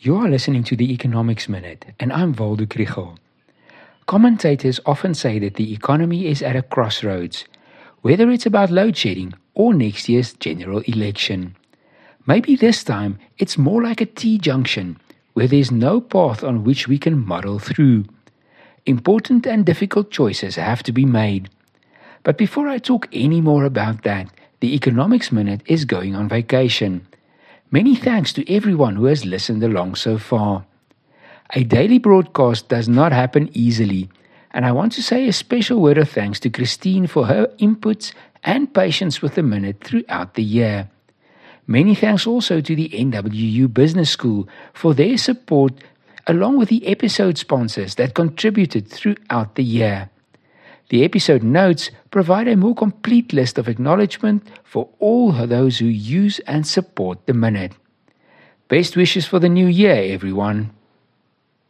You are listening to the Economics Minute, and I'm Waldo Krugell. Commentators often say that the economy is at a crossroads, whether it's about load shedding or next year's general election. Maybe this time it's more like a T junction, where there's no path on which we can muddle through. Important and difficult choices have to be made. But before I talk any more about that, the Economics Minute is going on vacation. Many thanks to everyone who has listened along so far. A daily broadcast does not happen easily, and I want to say a special word of thanks to Christine for her inputs and patience with the minute throughout the year. Many thanks also to the NWU Business School for their support, along with the episode sponsors that contributed throughout the year. The episode notes provide a more complete list of acknowledgement for all those who use and support the minute. Best wishes for the new year, everyone.